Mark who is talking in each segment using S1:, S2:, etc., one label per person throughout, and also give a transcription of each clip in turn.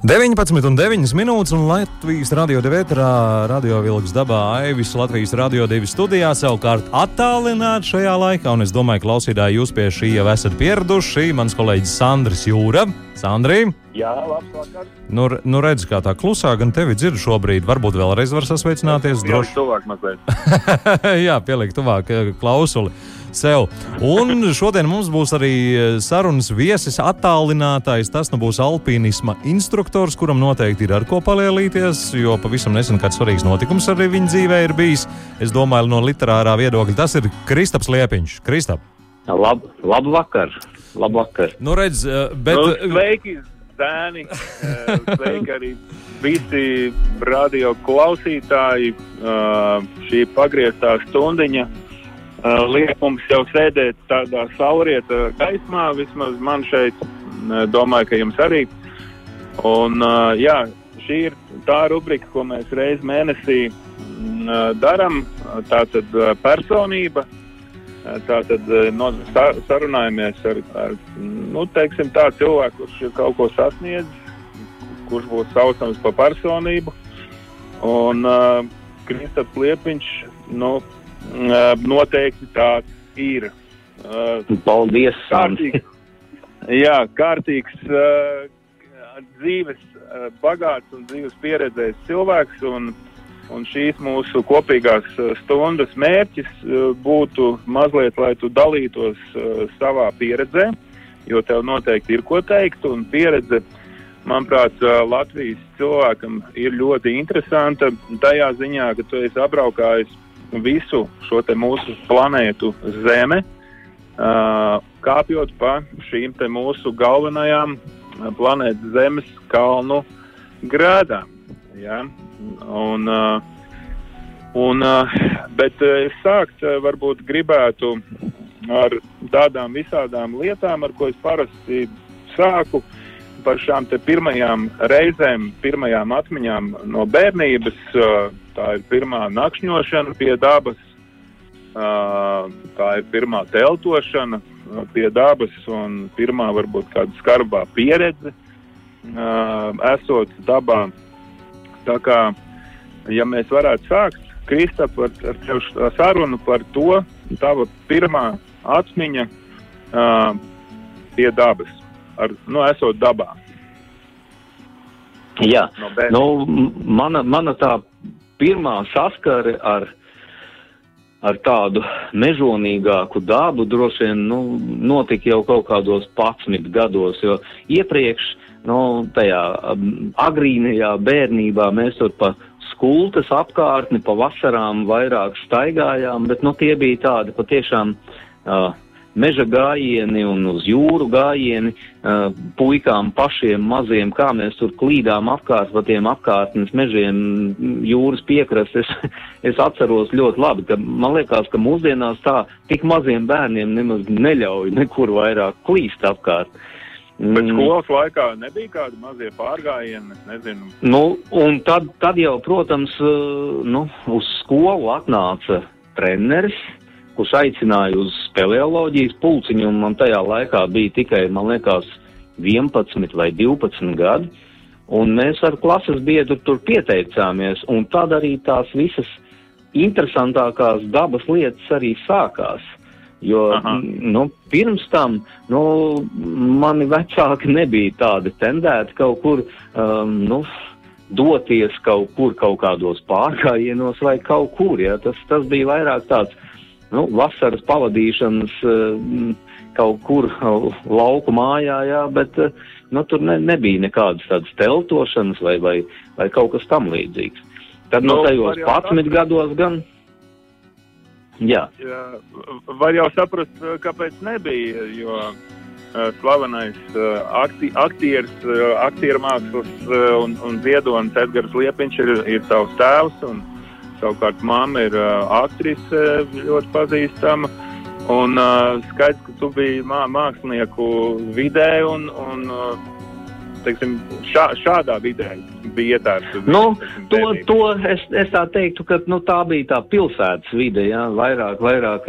S1: 19,9 minūtes, un Latvijas radio devētrā radio vilks dabā Aivis Latvijas radio divi studijā savukārt attālināt šajā laikā, un es domāju, klausītāji, jūs pie šī jau esat pieraduši. Mans kolēģis Sandris Jūra. Sandrī!
S2: Jā, labs vakar.
S1: Nu, nu redz, kā tā klusā, gan tevi dzirdu šobrīd. Varbūt vēlreiz var sasveicināties.
S2: Droši tuvāk mazliet.
S1: Jā, pielikt tuvāk eh, klausuli sev. Un šodien mums būs arī eh, sarunas viesis, attālinātais. Tas nu būs alpīnisma instruktors, kuram noteikti ir ar ko palielīties, jo pavisam nesen kāds svarīgs notikums arī viņa dzīvē ir bijis. Es domāju, no literārā viedokļa tas ir Kristaps Liepiņš. Kristap,
S3: Lab, labu vakar. Labu vakar.
S1: nu redz, eh, bet.
S2: Nu, sveiki, Dēni. Eh, Sveiki arī visi radio klausītāji. Šī pagrieztā stundiņa eh, liek mums jau sēdēt tādā saulrieta gaismā. Vismaz man šeit, eh, domāju, ka jums arī. Un, eh, jā, šī ir tā rubrika, ko mēs reiz mēnesī mm, darām. Tā tad personība. Tātad no, sa, sarunājamies ar, ar nu, teiksim, tādu cilvēku, kurš ir kaut ko sasniedzis, kurš būs saucams par personību. Un uh, Kristaps Liepiņš nu, noteikti tāds ir. Uh,
S3: Paldies,
S2: kārtīgs, jā, kārtīgs uh, dzīves, bagāts un dzīves pieredzējis cilvēks. Un, un šīs mūsu kopīgās stundas mērķis būtu mazliet, lai tu dalītos savā pieredzē, jo tev noteikti ir ko teikt. Un pieredze, manuprāt, Latvijas cilvēkam ir ļoti interesanta tajā ziņā, ka tu esi apbraukājis visu šo mūsu planētu Zeme, uh, kāpjot pa šīm mūsu galvenajām uh, planētas Zemes kalnu grēdām. Ja? Un, uh, un, uh, bet uh, es sākt uh, varbūt gribētu ar tādām visādām lietām, ar ko es parasti sāku par šām pirmajām reizēm, pirmajām atmiņām no bērnības. Tā ir pirmā nakšņošana pie dabas, tā ir pirmā teltošana pie dabas un pirmā varbūt kāda skarbā pieredze esot dabā. Tā kā, ja mēs varētu sākt, Kristap, ar, ar tevi sarunu par to, tava pirmā atmiņa uh, pie dabas, ar, nu, esot dabā.
S3: Jā,
S2: No bērnības.
S3: nu, mana, mana tā pirmā saskare ar, ar tādu mežonīgāku dabu droši vien nu, notika jau kaut kādos 11 gados, jo iepriekš, nu, tajā um, agrīnajā bērnībā mēs tur pa skultas apkārtni, pa vasarām vairāk staigājām, bet nu, tie bija tādi patiešām. Uh, meža gājieni un uz jūru gājieni, uh, puikām pašiem maziem, kā mēs tur klīdām apkārt pa tiem apkārtnes mežiem, jūras piekrastes. Es, atceros ļoti labi, ka man liekas, ka mūsdienās tā tik maziem bērniem nemaz neļauj nekur vairāk klīst apkārt.
S2: Bet
S3: Mm.
S2: skolas laikā nebija kādi mazie pārgājieni, es nezinu.
S3: Nu, un tad, tad jau, protams, uh, nu, uz skolu atnāca treneris, kurš aicināja uz speleoloģijas pulciņu, un man tajā laikā bija tikai, man liekas, 11 vai 12 gadi, un mēs ar klases biedru tur pieteicāmies, un tad arī tās visas interesantākās dabas lietas arī sākās. Jo
S2: Aha.
S3: nu, pirms tam nu, mani vecāki nebija tādi tendēti kaut kur um, nu, doties kaut kur, kaut kādos pārgājienos vai kaut kur. Ja? Tas, tas bija vairāk tāds nu, vasaras pavadīšanas um, kaut kur uh, lauku mājā, jā, bet uh, nu, tur ne, nebija nekādas tādas teltošanas vai, vai, vai kaut kas tam līdzīgs. Tad no
S2: Nu,
S3: tajos
S2: var jau
S3: 11 gados gan. Jā.
S2: Jā, var jau saprast, eh, kāpēc nebija. Jo uh, slavenais uh, akti, aktieris, uh, aktieru mākslas uh, un, un ziedonis Edgars Liepiņš ir, ir tavs tēvs. Un, savukārt mamma ir uh, aktrise ļoti pazīstama. Un uh, skaidrs, ka tu biji mā, mākslinieku vidē un, un uh, teiksim, šā, šādā vidē bija ietērts.
S3: Nu, to, to es, es tā teiktu, ka nu, tā bija tā pilsētas vide, jā, vairāk, vairāk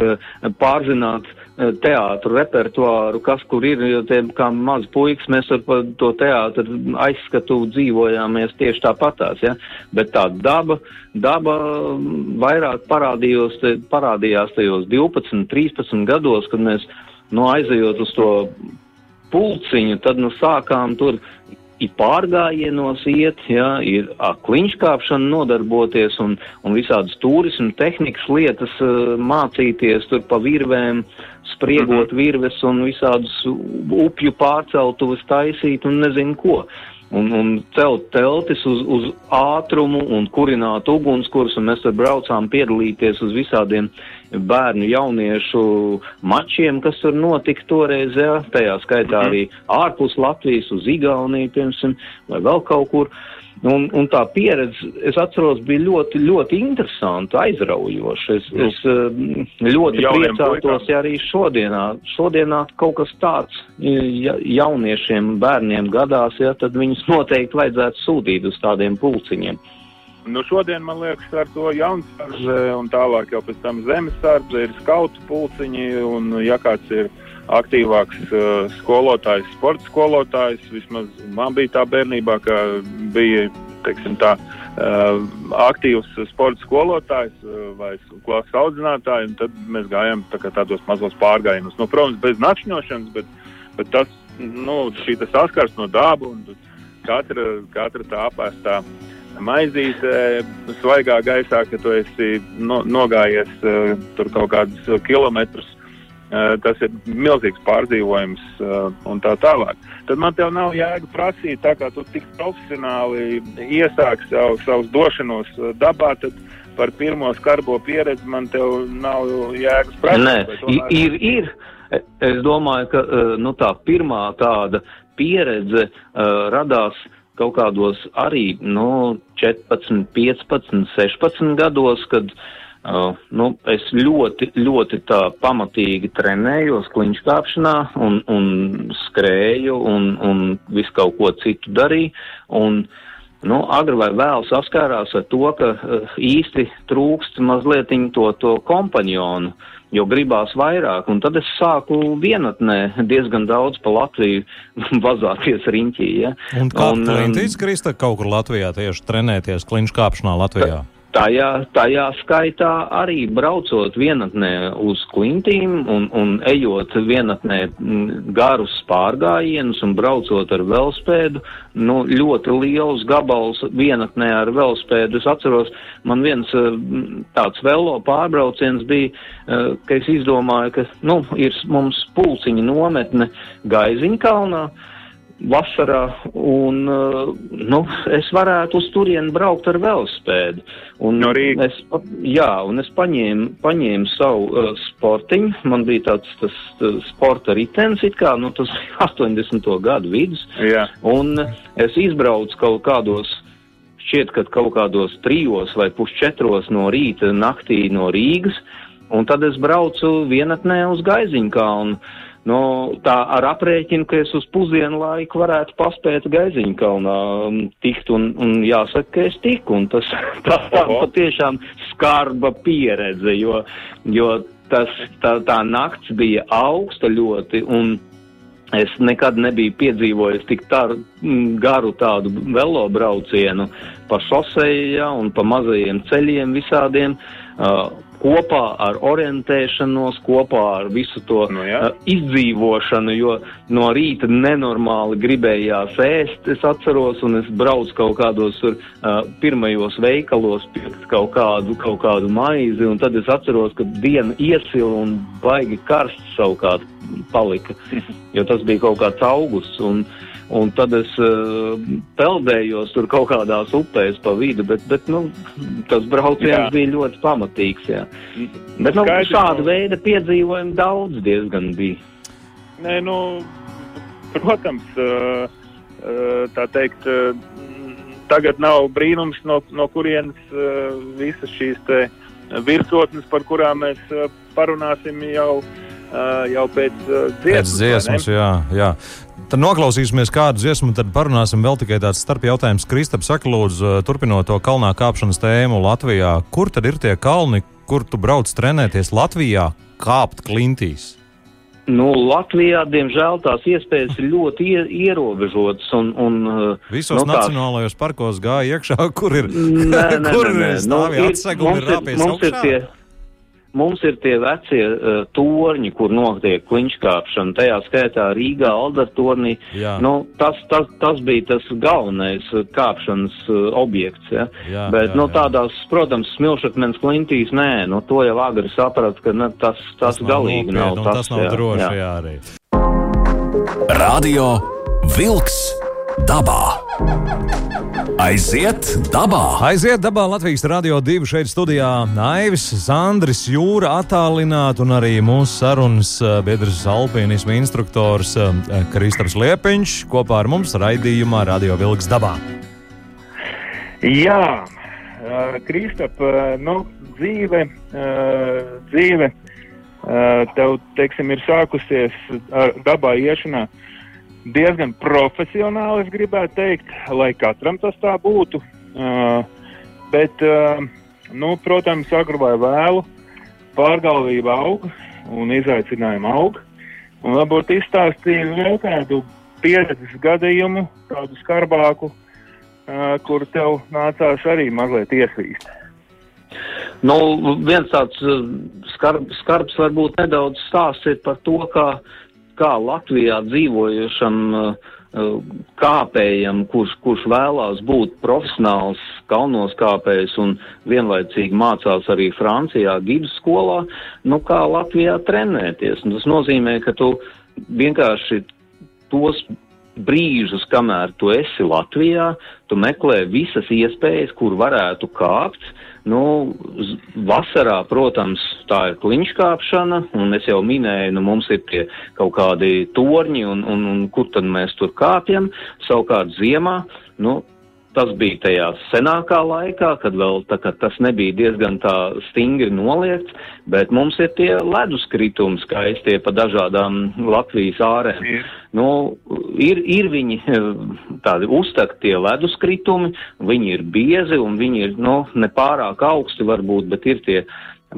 S3: pārzināt teātru repertuāru, kas kur ir, jo tie, kā maz puikas, mēs ar to teātru aizskatu dzīvojāmies tieši tāpatās, ja? bet tā daba, daba vairāk parādījos, parādījās tajos 12, 13 gados, kad mēs, nu, aizejot uz to pulciņu, tad, nu, sākām tur ir pārgājienos iet, ja, ir kliņškāpšana nodarboties un, un visādas turismu tehnikas lietas uh, mācīties tur pa virvēm, spriegot mhm. virves un visādus upju pārceltuves taisīt un nezinu ko un, un celt teltis uz, uz ātrumu un kurināt ugunskurs, un mēs tur braucām piedalīties uz visādiem bērnu jauniešu mačiem, kas tur notika toreiz, jā, tajā skaitā mhm. arī ārpus Latvijas uz Igauniju, piemēram, vai vēl kaut kur. Un, un tā pieredze, es atceros, bija ļoti, ļoti interesanta, aizraujoša. Es, nu, es eh, ļoti priecātos, ja arī šodienā, šodienā kaut kas tāds ja, jauniešiem, bērniem gadās, ja, tad viņus noteikti vajadzētu sūtīt uz tādiem pulciņiem.
S2: Nu, šodien, man liekas, ar to jaunsardze un tālāk jau pēc tam zemesardze ir skautu pulciņi, un ja kāds ir aktīvāks uh, skolotājs, sporta skolotājs. Vismaz man bija tā bērnībā, ka bija teiksim, tā, uh, aktīvs sporta skolotājs uh, vai klases audzinātājs. Tad mēs gājām tā tādos mazos pārgājienos. Nu, protams, bez nakšņošanas, bet, bet tas, nu, šī saskars no daba un katra, katra tā apēstā maizīte svaigā gaisā, ka tu esi no, nogājies uh, tur kaut kādus kilometrus Eh, tas ir milzīgs pārdzīvojums un tā tālāk. Tad man te nav jēga prasīt, tā kā tu tik profesionāli iesāki savu, savus došanos dabā, tad par pirmo skarbo pieredzi man te nav jēgas prasīt.
S3: Nē, tomēr... ir, ir. Es domāju, ka nu, tā pirmā tāda pieredze uh, radās kaut kādos arī nu, 14, 15, 16 gados, kad uh, Uh, nu, es ļoti, ļoti tā pamatīgi trenējos kliņškāpšanā un, un skrēju un, un visu kaut ko citu darīju. Un, nu, agri vai vēl saskārās ar to, ka uh, īsti trūkst mazliet to, to kompanionu, jo gribās vairāk. Un tad es sāku vienatnē diezgan daudz pa Latviju vazāties riņķī. Ja?
S1: Un kā tu um, Krista, kaut kur Latvijā tieši trenēties kliņškāpšanā Latvijā?
S3: Tā, Tajā, tajā skaitā arī braucot vienatnē uz klintīm un, un ejot vienatnē garus pārgājienus un braucot ar velospēdu, nu, ļoti liels gabals vienatnē ar velospēdu. Es atceros, man viens tāds velo pārbrauciens bija, ka es izdomāju, ka, nu, ir mums pulciņa nometne Gaiziņkalnā vasarā, un uh, nu, es varētu uz turieni braukt ar velospēdu. Un
S2: no Rīgas.
S3: es, jā, un es paņēmu, paņēmu savu uh, sportiņu, man bija tāds tas, tas sporta ritens, it kā, nu, tas 80. gadu vidus,
S2: jā.
S3: un es izbraucu kaut kādos, šķiet, ka kaut kādos trijos vai pusčetros no rīta naktī no Rīgas, un tad es braucu vienatnē uz Gaiziņkalnu. Nu, tā ar aprēķinu, ka es uz pusdienu laiku varētu paspēt Gaiziņu kalnā um, tikt, un, un jāsaka, ka es tiku, un tas tā, tā patiešām skarba pieredze, jo, jo tas, tā, tā nakts bija augsta ļoti, un es nekad nebiju piedzīvojis tik tāru, garu tādu velobraucienu pa šosejā un pa mazajiem ceļiem visādiem. Uh, kopā ar orientēšanos, kopā ar visu to
S2: nu, jā. uh,
S3: izdzīvošanu, jo no rīta nenormāli gribējās ēst, es atceros, un es braucu kaut kādos tur uh, pirmajos veikalos pirkt kaut kādu, kaut kādu maizi, un tad es atceros, ka diena iesila un baigi karsts savukārt palika, jo tas bija kaut kāds augusts. Un, uh, Un tad es uh, peldējos tur kaut kādās upēs pa vidu, bet, bet nu, tas brauciens jā. bija ļoti pamatīgs. Jā. Bet nu, Skaidrs, šāda veida piedzīvojumi daudz diezgan bija.
S2: Nē, nu, protams, uh, uh, tā teikt, tagad nav brīnums, no, no kurienes visas šīs virsotnes, par kurām mēs parunāsim jau jau pēc uh, dziesmas.
S1: Pēc dziesmas, jā, jā. Tad noklausīsimies kādu dziesmu, tad parunāsim vēl tikai tāds starp jautājums. Kristap, saka, lūdzu, turpinot to kalnā kāpšanas tēmu Latvijā. Kur tad ir tie kalni, kur tu brauc trenēties Latvijā, kāpt klintīs?
S3: Nu, Latvijā, diemžēl, tās iespējas ir ļoti ie, ierobežotas. Un, un,
S1: Visos nu, tās... nacionālajos parkos gāja iekšā, kur ir, nē, nē, kur nē, nē. ir stāvi nu, atsegumi, ir rāpies augšā. Ir tie,
S3: Mums ir tie vecie uh, torņi, kur notiek kliņškāpšana, tajā skaitā Rīgā, Aldertornī. Nu, tas, tas, tas bija tas galvenais uh, kāpšanas uh, objekts. Ja? Jā, Bet, jā, nu, tādās, jā. protams, smilšakmens klintīs, nē, nu, to jau agri saprat, ka ne, tas, tas, tas galīgi nav.
S1: nav tas, tas nav jā, droši, jā. jā arī.
S4: Radio Vilks dabā. Aiziet dabā!
S1: Aiziet dabā Latvijas Rādio 2 šeit studijā Naivis, Sandris, Jūra attālināti un arī mūsu sarunas eh, biedrs alpīnismu instruktors eh, Kristaps Liepiņš kopā ar mums raidījumā Radio Vilks dabā.
S2: Jā, eh, Kristap, nu, dzīve, dzīve tev, teiksim, ir sākusies dabā iešanā diezgan profesionāli, es gribētu teikt, lai katram tas tā būtu. Uh, bet, uh, nu, protams, agru vai vēlu pārgalvība aug un izaicinājumi aug. Un varbūt izstāstīju vēl kādu pieredzes gadījumu, tādu skarbāku, uh, kur tev nācās arī mazliet iesvīst.
S3: Nu, viens tāds skarb, skarbs varbūt nedaudz stāsts ir par to, kā kā Latvijā dzīvojušam uh, kāpējam, kurš, kurš vēlās būt profesionāls kalnos kāpējs un vienlaicīgi mācās arī Francijā gidu skolā, nu kā Latvijā trenēties. Un tas nozīmē, ka tu vienkārši tos brīžus, kamēr tu esi Latvijā, tu meklē visas iespējas, kur varētu kāpt, uh, Nu, vasarā, protams, tā ir kliņškāpšana, un es jau minēju, nu, mums ir tie kaut kādi torņi, un, un, un kur tad mēs tur kāpjam. Savukārt ziemā, nu, Tas bija tajā senākā laikā, kad vēl tā, kad tas nebija diezgan tā stingri noliegts, bet mums ir tie leduskritumi skaistie pa dažādām Latvijas ārēm. Ir. Nu, ir, ir viņi tādi uztaktie leduskritumi, viņi ir biezi un viņi ir, nu, nepārāk augsti varbūt, bet ir tie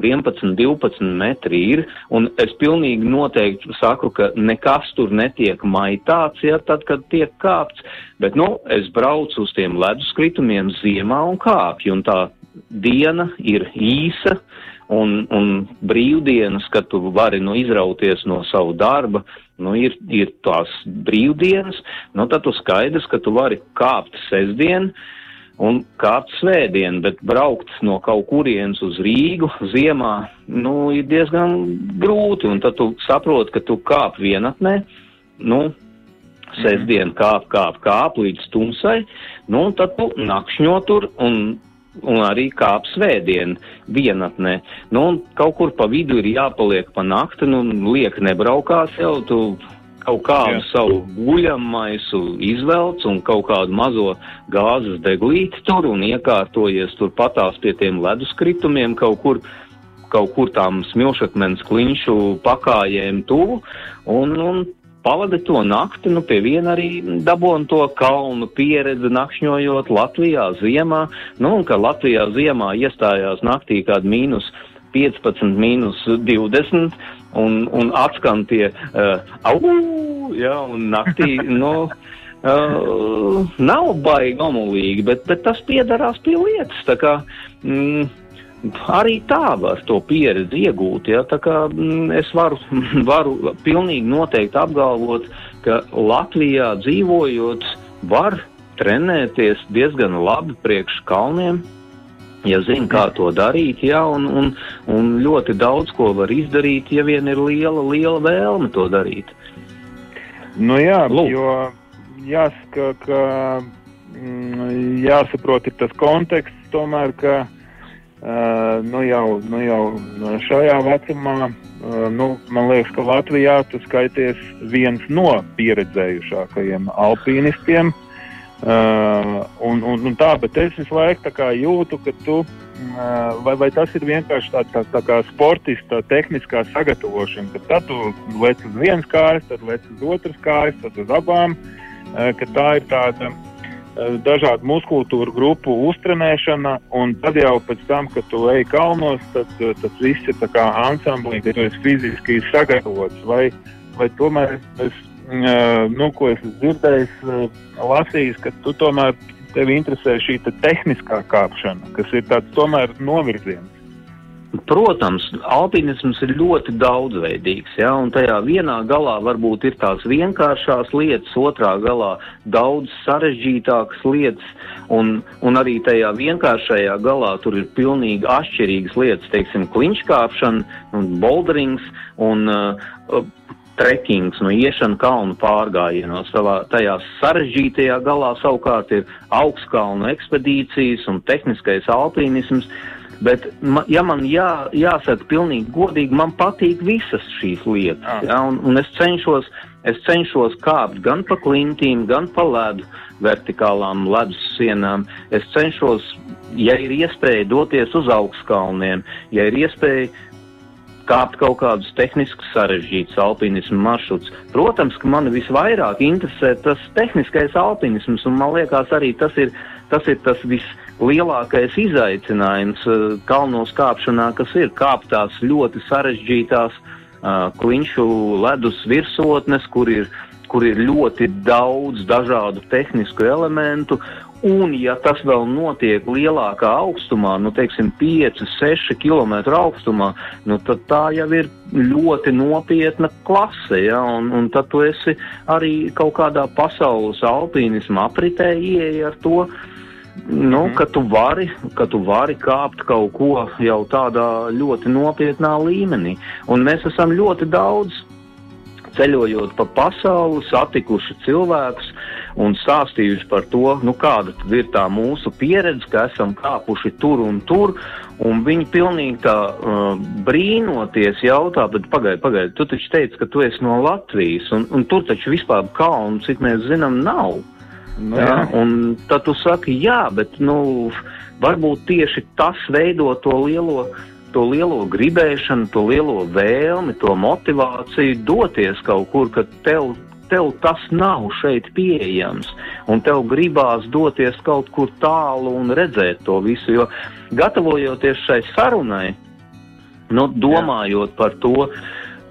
S3: 11, 12 metri ir, un es pilnīgi noteikti saku, ka nekas tur netiek maitāts, ja tad, kad tiek kāpts, bet, nu, es braucu uz tiem leduskritumiem ziemā un kāpju, un tā diena ir īsa, un, un brīvdienas, kad tu vari, nu, izrauties no savu darba, nu, ir, ir tās brīvdienas, nu, tad tu skaidrs, ka tu vari kāpt sestdien, uh, un kāpt svētdien, bet braukt no kaut kurienes uz Rīgu ziemā, nu, ir diezgan grūti, un tad tu saproti, ka tu kāp vienatnē, nu, sestdien kāp, kāp, kāp līdz tumsai, nu, un tad tu nakšņo tur un, un arī kāp svētdien vienatnē. Nu, un kaut kur pa vidu ir jāpaliek pa nakti, nu, liek nebraukās jau, tu kaut kādu Jā. savu guļamaisu izvelc un kaut kādu mazo gāzes deglīti tur un iekārtojies tur patās pie tiem leduskritumiem kaut kur kaut kur tām smilšakmens kliņšu pakājiem tuvu, un, un pavadi to nakti, nu pie viena arī dabon to kalnu pieredzi nakšņojot Latvijā ziemā, nu un ka Latvijā ziemā iestājās naktī kād mīnus 15, mīnus 20, un, un atskan tie uh, au, ja, un naktī, nu, uh, nav baigi omulīgi, bet, bet tas piedarās pie lietas, tā kā, mm, arī tā var to pieredzi iegūt, ja, tā kā mm, es varu, varu pilnīgi noteikti apgalvot, ka Latvijā dzīvojot var trenēties diezgan labi priekš kalniem, ja zina, kā to darīt, jā, un, un, un ļoti daudz ko var izdarīt, ja vien ir liela, liela vēlme to darīt.
S2: Nu jā, Lūk. jo jāsaka, ka mm, jāsaprot ir tas konteksts tomēr, ka uh, nu jau, nu jau šajā vecumā, uh, nu, man liekas, ka Latvijā tu skaities viens no pieredzējušākajiem alpīnistiem. Uh, un, un, un tā, bet es visu laiku jūtu, ka tu vai, vai tas ir vienkārši tāds tā, tā kā sportista tehniskā sagatavošana, ka tad tu lec uz vienas kājas, tad lec uz otras kājas, tad uz abām, ka tā ir tāda dažādu muskultūru grupu uztrenēšana, un tad jau pēc tam, kad tu ej kalnos, tad tas viss ir tā kā ansamblī, ka tu esi fiziski sagatavots, vai, vai tomēr es, nu, ko es dzirdējis, lasījis, ka tu tomēr tevi interesē šī te tehniskā kāpšana, kas ir tāds tomēr novirziens.
S3: Protams, alpinisms ir ļoti daudzveidīgs, ja, tajā vienā galā varbūt ir tās vienkāršās lietas, otrā galā daudz sarežģītākas lietas, un, un arī tajā vienkāršajā galā tur ir pilnīgi atšķirīgas lietas, teiksim, kliņškāpšana, un boulderings, un uh, trekings, no iešana kalnu pārgājienos. Savā tajā sarežģītajā galā savukārt ir augstkalnu ekspedīcijas un tehniskais alpīnisms. Bet, ja man jā, jāsaka pilnīgi godīgi, man patīk visas šīs lietas. Ah. Ja, un, un es, cenšos, es cenšos kāpt gan pa klintīm, gan pa ledu, vertikālām ledus sienām. Es cenšos, ja ir iespēja doties uz augstkalniem, ja ir iespēja kāpt kaut kādus tehniskus sarežģītus alpinismu maršrutus. Protams, ka mani visvairāk interesē tas tehniskais alpinisms, un man liekas arī tas ir tas, ir tas vislielākais izaicinājums uh, kalnos kāpšanā, kas ir kāpt tās ļoti sarežģītās uh, kliņšu ledus virsotnes, kur ir kur ir ļoti daudz dažādu tehnisku elementu, Un, ja tas vēl notiek lielākā augstumā, nu, teiksim, 5, 6 km augstumā, nu, tad tā jau ir ļoti nopietna klase. Ja? Un, un tad tu esi arī kaut kādā pasaules alpīnisma apritē ieeja ar to. Nu, mm. ka, tu vari, ka tu vari kāpt kaut ko jau tādā ļoti nopietnā līmenī. Un mēs esam ļoti daudz ceļojot pa pasauli, satikuši cilvēkus, un stāstījuši par to, nu, kāda ir tā mūsu pieredze, ka esam kāpuši tur un tur. Un viņi pilnīgi tā uh, brīnoties jautā, bet pagaidi, pagaidi, tu taču teici, ka tu esi no Latvijas, un, un tur taču vispār kalnu, cik mēs zinām, nav. Nu, jā, jā. Un tad tu saki, jā, bet, nu, varbūt tieši tas veido to lielo to lielo gribēšanu, to lielo vēlmi, to motivāciju doties kaut kur, ka tev tev tas nav šeit pieejams, un tev gribās doties kaut kur tālu un redzēt to visu. Jo gatavojoties šai sarunai, nu, domājot Jā. par to,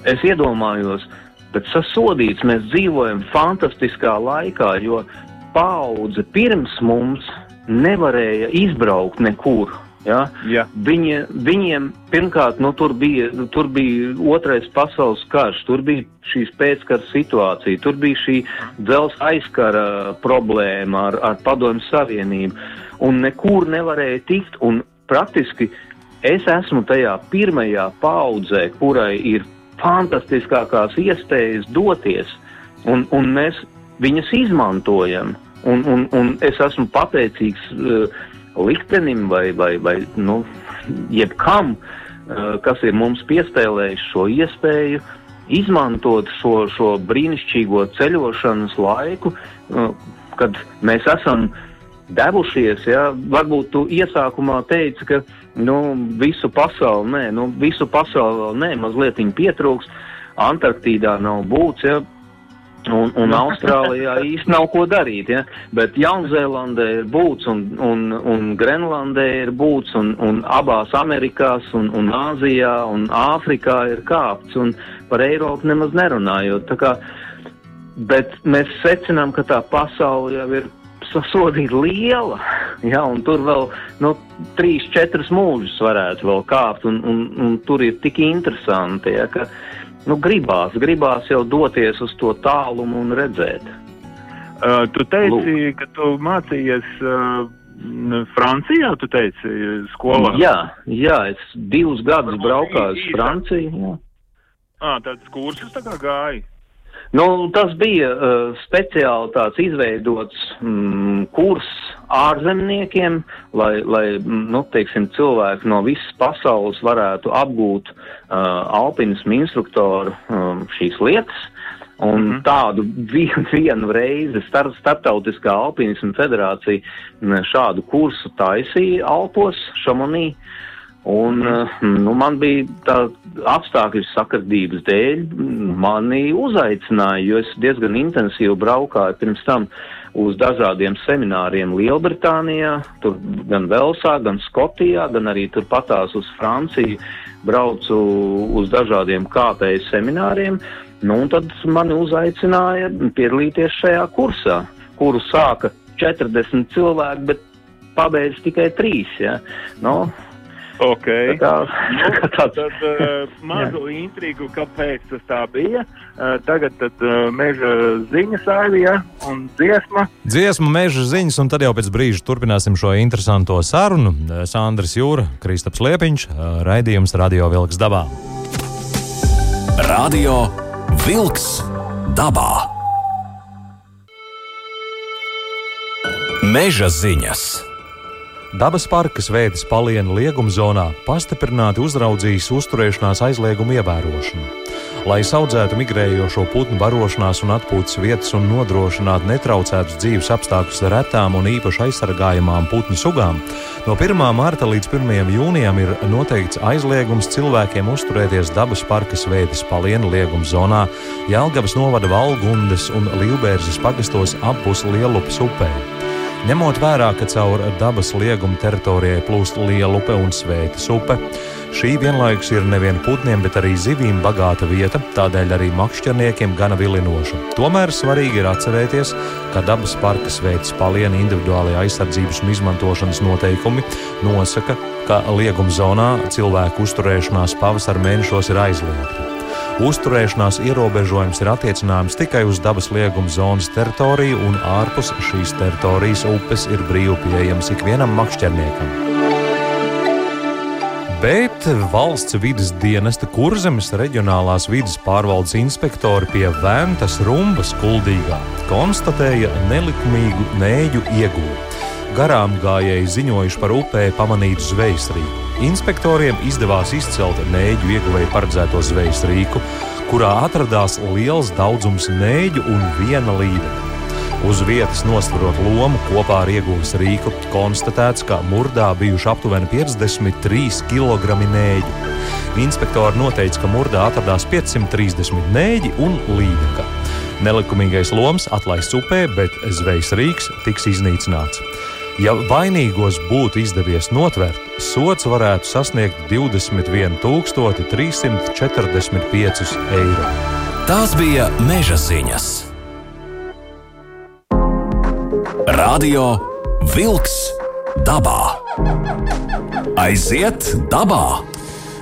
S3: es iedomājos, bet sasodīts mēs dzīvojam fantastiskā laikā, jo paudze pirms mums nevarēja izbraukt nekur. Ja? Ja. Viņi, viņiem pirmkārt nu, tur, bija, tur bija otrais pasaules karš, tur bija šīs pēckara situācija, tur bija šī dzelzceļa aizkara problēma ar, ar Padomju Savienību, un nekur nevarēja tikt. Praktiski es esmu tajā pirmajā paudzē, kurai ir fantastiskākās iespējas doties, un, un mēs viņas izmantojam. Un, un, un es esmu pateicīgs uh, liktenim vai, vai, vai nu, jebkam, uh, kas ir mums piespēlējis šo iespēju izmantot šo, šo brīnišķīgo ceļošanas laiku, uh, kad mēs esam devušies. Ja? Varbūt tu iesākumā teici, ka nu, visu pasauli nē, nu, visu pasauli vēl nē, mazliet pietrūks. Antarktīdā nav būts, ja? Un, un Austrālijā īsti nav ko darīt, ja? bet Jaunzēlandē ir būts un, un, un Grenlandē ir būts un, un abās Amerikās un, un Āzijā un Āfrikā ir kāpts un par Eiropu nemaz nerunājot. Kā, bet mēs secinām, ka tā pasaule jau ir sasodīta liela, ja, un tur vēl nu, trīs, četras mūžus varētu vēl kāpt, un, un, un tur ir tik interesanti, ja, ka, nu, gribās, gribās jau doties uz to tālumu un redzēt.
S2: Uh, tu teici, Lūk. ka tu mācījies uh, Francijā, tu teici, skolā?
S3: Jā, jā es divus gadus braukāju uz Franciju. Jā.
S2: Ah, tāds kursus tā kā gāja?
S3: Nu, tas bija uh, speciāli tāds izveidots mm, kurs ārzemniekiem, lai, lai nu, teiksim, cilvēki no visas pasaules varētu apgūt uh, alpinismu instruktoru um, šīs lietas. Un mm -hmm. tādu vienu, vienu reizi star, Startautiskā alpinisma federācija šādu kursu taisīja Alpos, Šamonī. Un, mm. nu, man bija tā apstākļu sakardības dēļ, mani uzaicināja, jo es diezgan intensīvi braukāju pirms tam uz dažādiem semināriem Lielbritānijā, tur gan Velsā, gan Skotijā, gan arī tur patās uz Franciju, braucu uz dažādiem kāpēju semināriem. Nu, un tad mani uzaicināja piedalīties šajā kursā, kuru sāka 40 cilvēki, bet pabeidz tikai 3. Ja? Nu,
S2: Okay. Tā kā, nu,
S3: tāds,
S2: tad uh, mazu intrigu, kāpēc tas tā bija. Uh, tagad tad, uh, meža ziņas aivija un dziesma.
S1: Dziesma, meža ziņas, un tad jau pēc brīža turpināsim šo interesanto sarunu. Sandrs Jūra, Kristaps Liepiņš, raidījums Radio Vilks dabā.
S4: Radio Vilks dabā. Meža ziņas.
S1: Dabas parka svētas palienu lieguma zonā pastiprināti uzraudzījis uzturēšanās aizliegumu ievērošanu. Lai audzētu migrējošo putnu barošanās un atpūtas vietas un nodrošinātu netraucētus dzīves apstākļus retām un īpaši aizsargājamām putnu sugām, no 1. marta līdz 1. jūnijam ir noteikts aizliegums cilvēkiem uzturēties dabas parka svētas palienu lieguma zonā Jelgavas novada Valgundes un Līvbērzes pagastos apus Lielupas upē. Ņemot vērā, ka caur dabas lieguma teritorijai plūst liela upe un svētas upe, šī vienlaikus ir nevien putniem, bet arī zivīm bagāta vieta, tādēļ arī makšķerniekiem gana vilinoša. Tomēr svarīgi ir atcerēties, ka dabas parka svētas paliena individuālajā aizsardzības un izmantošanas noteikumi nosaka, ka lieguma zonā cilvēku uzturēšanās pavasara mēnešos ir aizliegta. Uzturēšanās ierobežojums ir attiecināms tikai uz dabas lieguma zonas teritoriju, un ārpus šīs teritorijas upes ir brīvi pieejams ikvienam makšķerniekam. Bet valsts vidas dienesta kurzemes reģionālās vidas pārvaldes inspektori pie Ventas Rumbas kuldīgā konstatēja nelikumīgu nēģu iegūmu. Garām gājēji ziņojuši par upē pamanītu zvejas rīku. Inspektoriem izdevās izcelt nēģu ieguvēju paredzēto zvejas rīku, kurā atradās liels daudzums nēģu un viena līdeka. Uz vietas nostvarot lomu kopā ar ieguves rīku, konstatēts, ka murdā bijuši aptuveni 53 kg nēģu. Inspektori noteica, ka murdā atradās 530 nēģi un līdeka. Nelikumīgais loms atlaists upē, bet zvejas rīks tiks iznīcināts. Ja vainīgos būtu izdevies notvert, sots varētu sasniegt 21,345 eiro.
S4: Tās bija meža ziņas. Radio Wolks dabā. Aiziet dabā!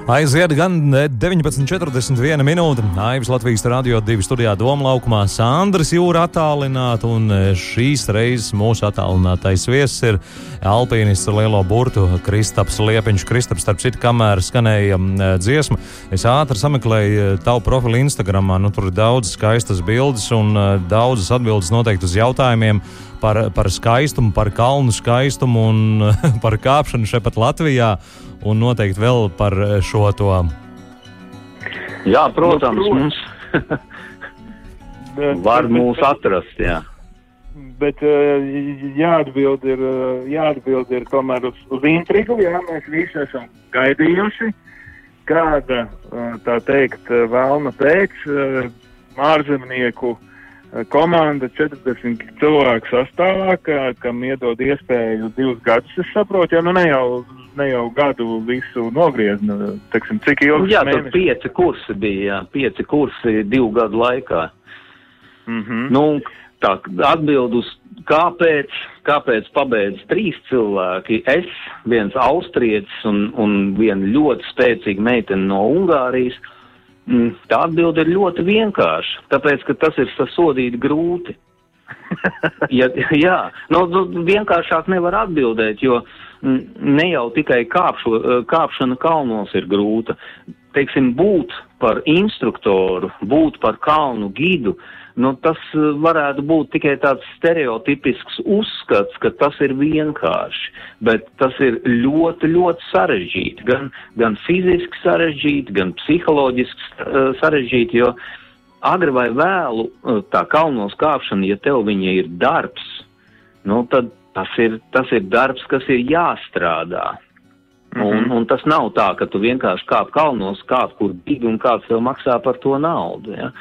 S1: Aiziet gan 19,41 minūte. Aivis Latvijas Rādio 2 studijā Doma laukumā Sandrs Jūra attālināta, un e, šīs reizes mūsu attālinātais viesis ir alpīnists ar lielo burtu Kristaps Liepiņš. Kristaps, starp citu, kamēr skanēja e, dziesma, es ātri sameklēju tavu profilu Instagramā. Nu, tur ir daudz skaistas bildes un daudzas atbildes noteikti uz jautājumiem par, par skaistumu, par kalnu skaistumu un par kāpšanu šeit pat Latvijā un noteikti vēl par šo to.
S3: Jā, protams, nu, mums var mūs atrast. Jā.
S2: Bet jāatbild ir, jāatbild ir tomēr uz, uz intrigu. Jā, mēs visi esam gaidījuši, kāda, tā teikt, vēlna pēc ārzemnieku komanda 40 cilvēku sastāvā, kam iedod iespēju divus gadus, es saprotu, ja nu ne jau ne jau gadu visu nogriezt. Nu, teksim, cik ilgi?
S3: Jā, tur pieci kursi bija, jā, pieci kursi divu gadu laikā.
S2: Mm -hmm.
S3: nu, tā atbild uz kāpēc, kāpēc pabeidz trīs cilvēki. Es, viens austrietis un, un viena ļoti spēcīga meitene no Ungārijas. Mm, tā atbilde ir ļoti vienkārša, tāpēc, ka tas ir sasodīt grūti. ja, jā, nu, nu, vienkāršāk nevar atbildēt, jo uh, ne jau tikai kāpšo, eh, kāpšana kalnos ir grūta. Teiksim, būt par instruktoru, būt par kalnu gidu, nu, tas eh, varētu būt tikai tāds stereotipisks uzskats, ka tas ir vienkārši, bet tas ir ļoti, ļoti sarežģīti. Gan, gan fiziski sarežģīti, gan psiholoģiski uh, sarežģīti, jo agri vai vēlu tā kalnos kāpšana, ja tev viņa ir darbs, nu, tad tas ir, tas ir darbs, kas ir jāstrādā. Mm -hmm. un, un tas nav tā, ka tu vienkārši kāp kalnos, kāp kur bigi un kāds tev maksā par to naudu. Ja?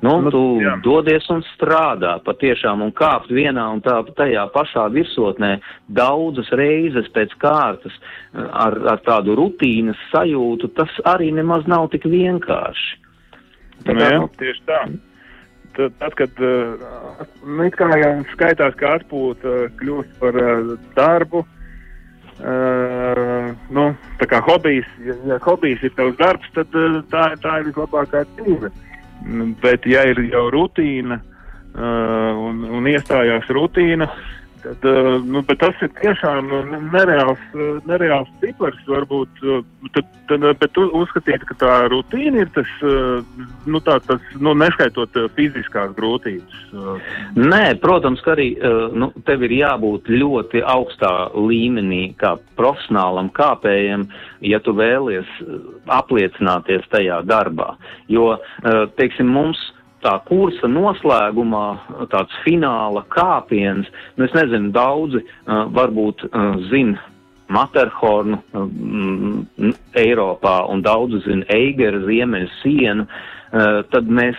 S3: Nu, nu, tu jā. dodies un strādā patiešām un kāpt vienā un tā, tajā pašā virsotnē daudzas reizes pēc kārtas ar, ar tādu rutīnas sajūtu, tas arī nemaz nav tik vienkārši.
S2: Tā, nu, jā, nu, tieši tā. Tad, tad kad uh, it kā jau skaitās, ka atpūta kļūst par darbu, nu, tā kā hobijs, ja, ja hobijs ir tavs darbs, tad tā, tā ir vislabākā dzīve. Bet, ja ir jau rutīna un, un iestājās rutīna, Tad, uh, nu, tas ir tiešām nu, nereāls, uh, nereāls cipars. Varbūt, tad, tad, bet tu uzskatītu, ka tā rutīna ir tas, nu, tā, tas nu, neskaitot fiziskās grūtības.
S3: Nē, protams, ka arī nu, tev ir jābūt ļoti augstā līmenī, kā profesionālam kāpējam, ja tu vēlies apliecināties tajā darbā. Jo, teiksim, mums tā kursa noslēgumā tāds fināla kāpiens, nu es nezinu, daudzi uh, varbūt uh, zina Materhornu uh, Eiropā un daudzi zina Eigera ziemeļu sienu, uh, tad mēs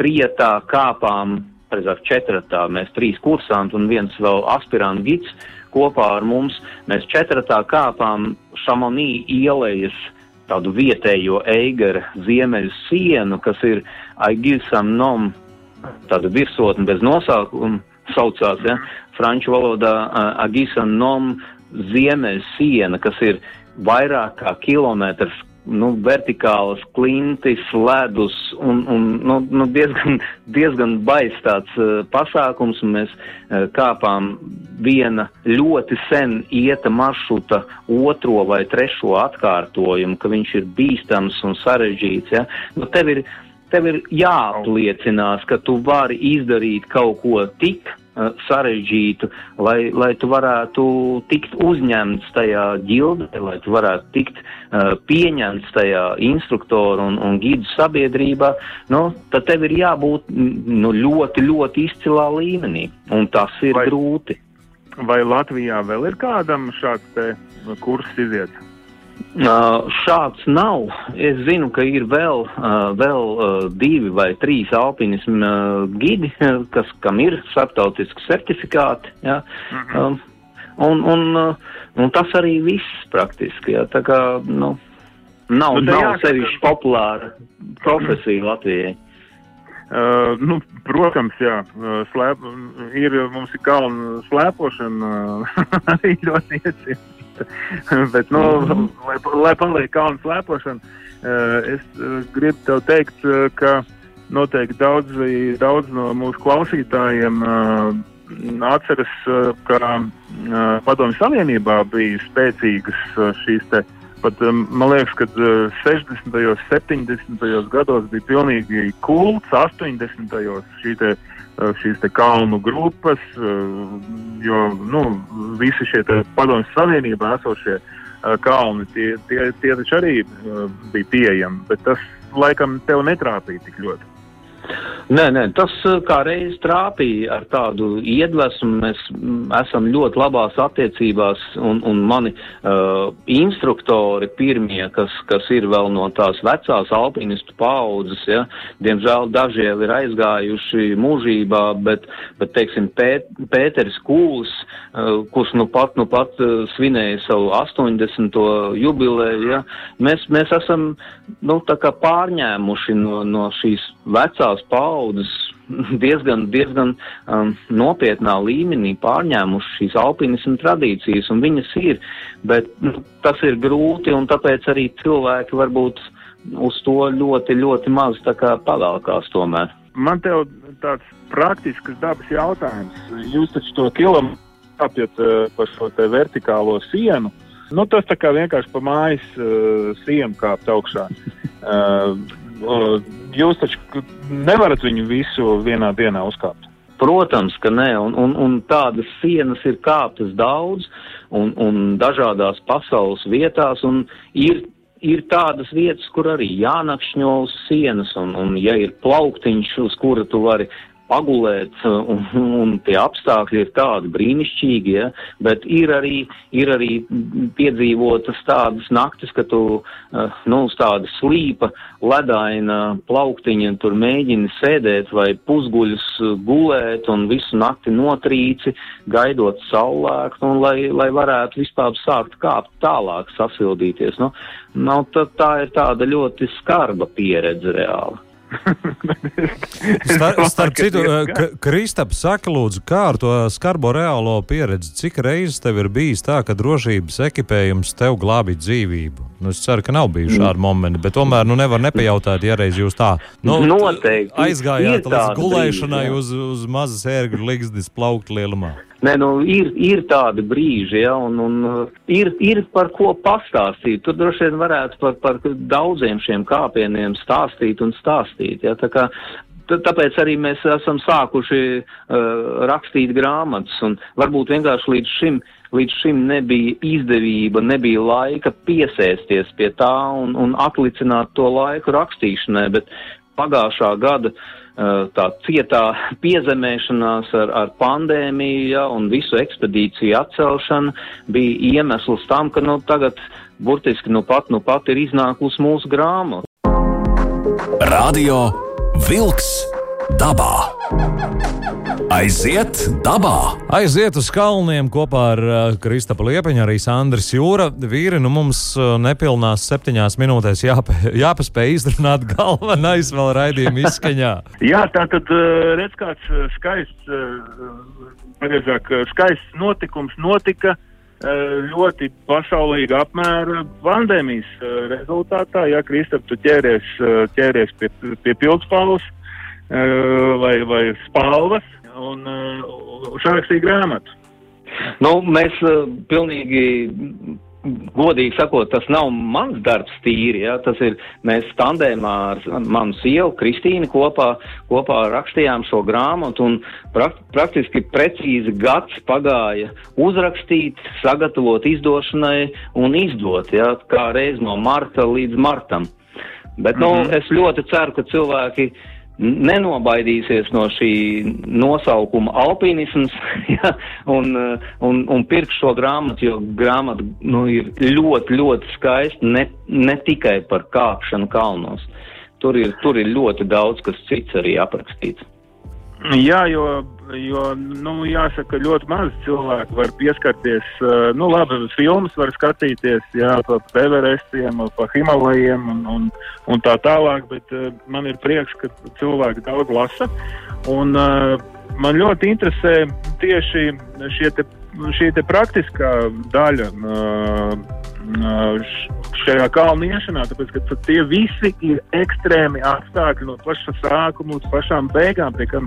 S3: trietā kāpām, precīzāk četratā, mēs trīs kursanti un viens vēl aspirantu gids kopā ar mums, mēs četratā kāpām Šamonī ielejas tādu vietējo eigara ziemeļu sienu, kas ir Aigisam nom, tāda virsotne bez nosaukuma saucās, ja, franču valodā Aigisam nom ziemeļu siena, kas ir vairāk kā kilometrs nu, vertikālas klintis, ledus un, un nu, nu, diezgan, diezgan bais tāds uh, pasākums. Mēs uh, kāpām viena ļoti sen ieta maršruta otro vai trešo atkārtojumu, ka viņš ir bīstams un sarežģīts. Ja? Nu, tev, ir, tev ir jāapliecinās, ka tu vari izdarīt kaut ko tik sarežģītu, lai, lai tu varētu tikt uzņemts tajā ģildē, lai tu varētu tikt uh, pieņemts tajā instruktoru un, un gidu sabiedrībā, nu, tad tev ir jābūt nu, ļoti, ļoti izcilā līmenī, un tas ir vai, grūti.
S2: Vai Latvijā vēl ir kādam šāds te kurs iziet?
S3: Uh, šāds nav. Es zinu, ka ir vēl, uh, vēl uh, divi vai trīs alpinismu gidi, kas, kam ir starptautiski certifikāti. Ja? -huh. um, un, un, un tas arī viss praktiski. Ja? Tā kā, nu, nav, nu, nav sevišķi populāra profesija Latvijai.
S2: Uh, nu, protams, jā, slēp, ir, mums ir kalnu slēpošana arī ļoti iecienīta. Bet, nu, lai, lai paliek kalnu slēpošana, eh, es eh, gribu tev teikt, eh, ka noteikti daudz, daudz no mūsu klausītājiem atceras, ka Padomju Savienībā bija spēcīgas šīs te. Pat, man liekas, ka 60. un 70. gados bija pilnīgi kults, 80. šī te uh, šīs kalnu grupas, eh, jo nu, visi šie padomju savienībā esošie eh, kalni, tie, tie, tie taču arī bija pieejami, bet tas laikam tev netrāpīja tik ļoti.
S3: Nē, nē, tas eh, kā reiz trāpīja ar tādu iedvesmu. Mēs mm, esam ļoti labās attiecībās, un, un mani uh, instruktori pirmie, kas, kas ir vēl no tās vecās alpinistu paudzes, ja, diemžēl daži jau ir aizgājuši mūžībā, bet, bet teiksim, Pēt, Pēteris Kūls, uh, kurš nu pat, nu pat uh, svinēja savu 80. jubileju, ja, mēs, mēs esam, nu, pārņēmuši no, no šīs vecās paudzes paudzes diezgan, diezgan um, nopietnā līmenī pārņēmuši šīs alpinismu tradīcijas, un viņas ir, bet nu, tas ir grūti, un tāpēc arī cilvēki varbūt uz to ļoti, ļoti maz pavalkās tomēr.
S2: Man tev tāds praktisks dabas jautājums. Jūs taču to kilometru apjat uh, pa šo te vertikālo sienu. Nu, tas tā kā vienkārši pa mājas uh, sienu kāpt augšā. Uh, jūs taču nevarat viņu visu vienā dienā uzkāpt.
S3: Protams, ka nē, un, un, un tādas sienas ir kāptas daudz un, un dažādās pasaules vietās, un ir ir tādas vietas, kur arī jānakšņo uz sienas, un, un ja ir plauktiņš, uz kura tu vari pagulēt, un, un tie apstākļi ir tādi brīnišķīgi, ja, bet ir arī, ir arī piedzīvotas tādas naktis, ka tu, uh, nu, uz tāda slīpa, ledaina plauktiņa tur mēģini sēdēt vai pusguļus gulēt un visu nakti notrīci, gaidot saulēktu, un lai, lai varētu vispār sākt kāpt tālāk, sasildīties. Nu, nu, tā, tā ir tāda ļoti skarba pieredze reāli.
S1: Star, starp citu, Kristaps, saka, lūdzu, kā ar to skarbo reālo pieredzi, cik reizes tev ir bijis tā, ka drošības ekipējums tev glābi dzīvību? Nu, es ceru, ka nav bijuši šādi momenti, bet tomēr nu, nevar nepajautāt, ja reiz jūs tā
S3: nu, Noteikti.
S1: aizgājāt līdz gulēšanai uz, uz mazas ērgļu ligzdas plaukt lielumā.
S3: Nē, nu, ir, ir tādi brīži, ja, un, un ir, ir par ko pastāstīt. Tur droši vien varētu par, par daudziem šiem kāpieniem stāstīt un stāstīt. Ja, tā kā, tāpēc arī mēs esam sākuši uh, rakstīt grāmatas, un varbūt vienkārši līdz šim uh, līdz šim nebija izdevība, nebija laika piesēsties pie tā un, un atlicināt to laiku rakstīšanai, bet pagājušā gada uh, tā cietā piezemēšanās ar, ar pandēmiju ja, un visu ekspedīciju atcelšanu bija iemesls tam, ka nu, tagad burtiski nu pat, nu pat ir iznākusi mūsu grāmata.
S4: Radio Vilks dabā. Aiziet dabā!
S1: Aiziet uz kalniem kopā ar uh, Kristapa Liepiņu, arī Sandrs Jūra. Vīri, nu mums uh, nepilnās septiņās minūtēs jāpa, jāpaspēj izrunāt galvenais vēl raidījuma izskaņā.
S2: Jā, tā tad uh, redz kāds skaists, pareizāk, skaists notikums notika ļoti pasaulīga apmēra pandēmijas rezultātā. Ja Kristap, tu ķēries, ķēries pie, pie pildspalvas vai, vai spalvas, un uh, uzrakstīja grāmatu.
S3: Nu, mēs uh, pilnīgi godīgi sakot, tas nav mans darbs tīri, ja? tas ir, mēs tandēmā ar manu sievu Kristīnu kopā, kopā rakstījām šo grāmatu un prak praktiski precīzi gads pagāja uzrakstīt, sagatavot izdošanai un izdot, ja? kā reiz no marta līdz martam. Bet, nu, mm -hmm. es ļoti ceru, ka cilvēki uh, nenobaidīsies no šī nosaukuma alpinisms ja, un, un, un pirks šo grāmatu, jo grāmata nu, ir ļoti, ļoti skaista ne, ne tikai par kāpšanu kalnos. Tur ir, tur ir ļoti daudz kas cits arī aprakstīts.
S2: Jā, jo, jo nu, jāsaka, ļoti maz cilvēku var pieskarties. Nu, labi, filmas var skatīties, jā, pa Everestiem, pa Himalajiem un, un, un tā tālāk, bet man ir prieks, ka cilvēki daudz lasa. Un, man ļoti interesē tieši šie šī praktiskā daļa. Šajā kalnu iešanā, tāpēc, ka tie visi ir ekstrēmi apstākļi no paša sākuma līdz pašām beigām, tiekam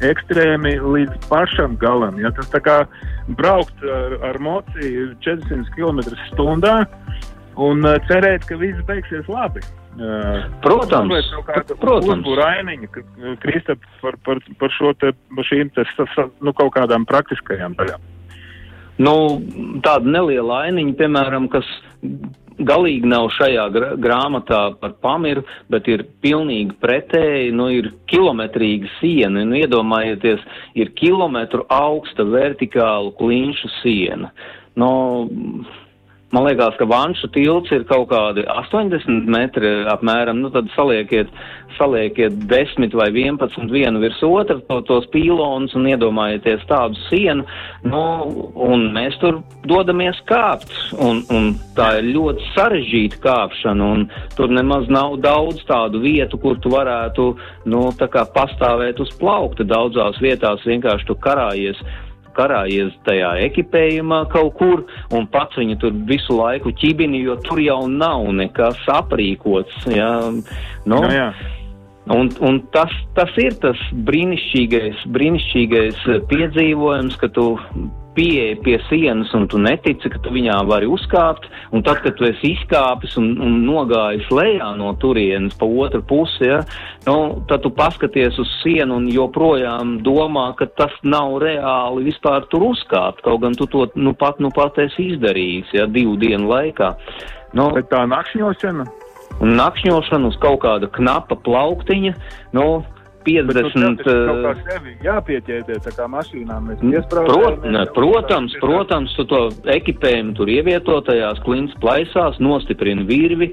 S2: ekstrēmi līdz pašam galam. Ja? Tas tā kā braukt ar, ar mociju 400 km/h un cerēt, ka viss beigsies labi.
S3: Protams,
S2: protams. Rainiņa, Kristap, par, par, par šo te, šīm te, nu, kaut kādām praktiskajām daļām.
S3: Nu, tāda neliela ainiņa, piemēram, kas galīgi nav šajā grāmatā par pamiru, bet ir pilnīgi pretēji, nu, ir kilometrīga siena, nu, iedomājieties, ir kilometru augsta vertikālu klinšu siena. Nu, Man liekas, ka vanšu tilts ir kaut kādi 80 metri apmēram, nu tad saliekiet, saliekiet 10 vai 11 vienu virs otru to, tos pīlonus un iedomājieties tādu sienu, nu, un mēs tur dodamies kāpt, un, un tā ir ļoti sarežģīta kāpšana, tur nemaz nav daudz tādu vietu, kur tu varētu, nu, pastāvēt uz plaukta. Daudzās vietās, vienkārši tu karājies karājies tajā ekipējumā kaut kur un pats viņu tur visu laiku ķibini, jo tur jau nav nekas aprīkots. Jā. Nu, no, jā. Un, un tas, tas ir tas brīnišķīgais, brīnišķīgais piedzīvojums, ka tu pieeja pie sienas un tu netici, ka tu viņā vari uzkāpt, un tad, kad tu esi izkāpis un, un nogājis lejā no turienes pa otru pusi, ja, nu, tad tu paskaties uz sienu un joprojām domā, ka tas nav reāli vispār tur uzkāpt, kaut gan tu to nu pat, nu pat esi izdarījis, ja, divu dienu laikā. Nu,
S2: Bet tā nakšņošana,
S3: un nakšņošana uz kaut kāda knapa plauktiņa, nu,
S2: bet nu,
S3: 50.
S2: tev taču kaut kā
S3: eh,
S2: jāpieķēdē, tā kā mašīnā mēs
S3: Prot,
S2: piesprādzam.
S3: ne, protams, protams, tu to ekipējumu tur ievieto tajās klints plaisās, nostiprini virvi,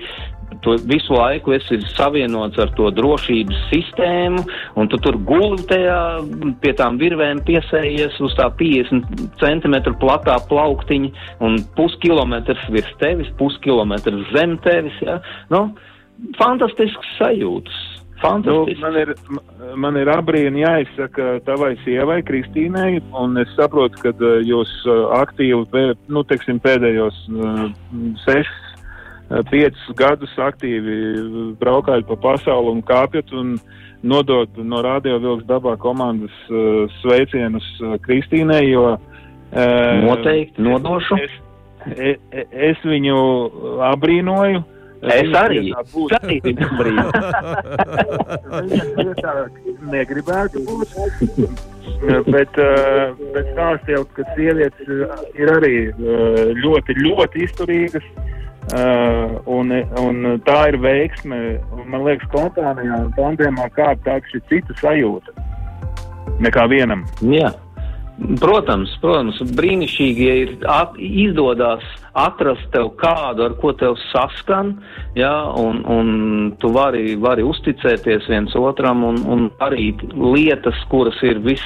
S3: tu visu laiku esi savienots ar to drošības sistēmu, un tu tur guli tajā pie tām virvēm piesējies uz tā 50 centimetru platā plauktiņa, un puskilometrs virs tevis, puskilometrs zem tevis, ja? Nu, fantastisks sajūtas.
S2: Nu, man, ir, man ir abrīni jāizsaka tavai sievai, Kristīnai, un es saprotu, ka uh, jūs uh, aktīvi, nu, teiksim, pēdējos uh, sešus, piecus gadus aktīvi braukājat pa pasauli un kāpjat un nodot no Radio Vilks dabā komandas sveicienus Kristīnai, jo
S3: Noteikti nodošu.
S2: Es, es, es viņu abrīnoju.
S3: Es arī.
S2: būtu-
S3: Es
S2: negribētu būt. bet, bet stāst jau, ka sievietes ir arī ļoti, ļoti izturīgas. Uh, un, un tā ir veiksme. Un, man liekas, un tandēmā kāda tā ir cita sajūta nekā vienam.
S3: Jā. Protams, protams, brīnišķīgi, ja ir at, izdodas atrast tev kādu, ar ko tev saskan, jā, un, un tu vari, vari uzticēties viens otram un, un darīt lietas, kuras ir vis,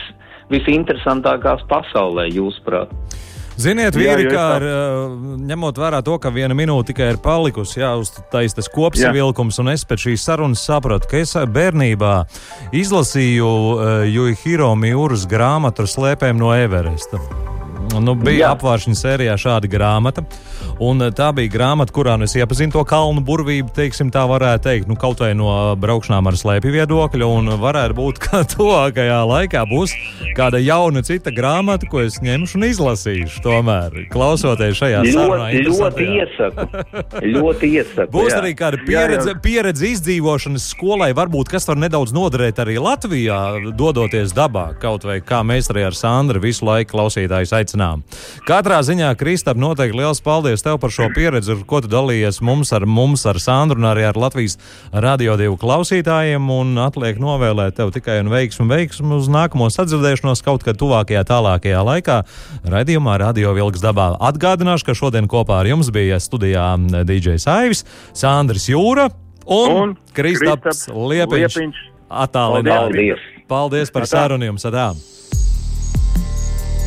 S3: visinteresantākās pasaulē, jūsuprāt.
S1: Ziniet,
S2: Jā,
S1: vīri,
S2: jo es
S1: kā ar, uh, ņemot vērā to, ka viena minūte tikai ir palikusi, jā, uz tais tas kopsavilkums, un es pēc šīs sarunas sapratu, ka es uh, bērnībā izlasīju uh, Juhiro Miuras grāmatu ar slēpēm no Everesta. Nu, bija
S3: Jā.
S1: apvāršņa sērijā šāda grāmata. Uh, tā bija grāmata, kurā nu es iepazinu to kalnu burvību, teiksim, tā varētu teikt, nu, kaut vai no braukšanām ar slēpju viedokļa. Un varētu būt, ka tuvākajā laikā būs kāda jauna cita grāmata, ko es ņemšu un izlasīšu. Tomēr, klausoties šajā sarunā,
S3: Ļoti, iesaku. ļoti iesaku.
S1: Būs
S3: jā.
S1: arī kāda
S2: Jā,
S1: pieredze,
S2: jā.
S1: pieredze izdzīvošanas skolai, varbūt kas var nedaudz noderēt arī Latvijā, dodoties dabā. Kaut vai kā mēs arī ar Sandru visu laiku klausītājus aicinām. Katrā ziņā, Kristap, noteikti liels paldies tev par šo pieredzi, ko tu dalījies mums ar, mums ar Sandru un arī ar Latvijas radio divu klausītājiem. Un atliek novēlēt tev tikai un veiksmu, veiksmu uz nākamo sadzirdēšanos kaut kad tuvākajā, tālākajā laikā. Radījumā Radio Vilks dabā atgādināšu, ka šodien kopā ar jums bija studijā DJs Aivis, Sandrs Jūra un,
S2: Un
S1: Kristaps Liepiņš.
S2: Liepiņš.
S1: Attālināti.
S3: Paldies!
S1: Paldies par sarunu jums! Atā.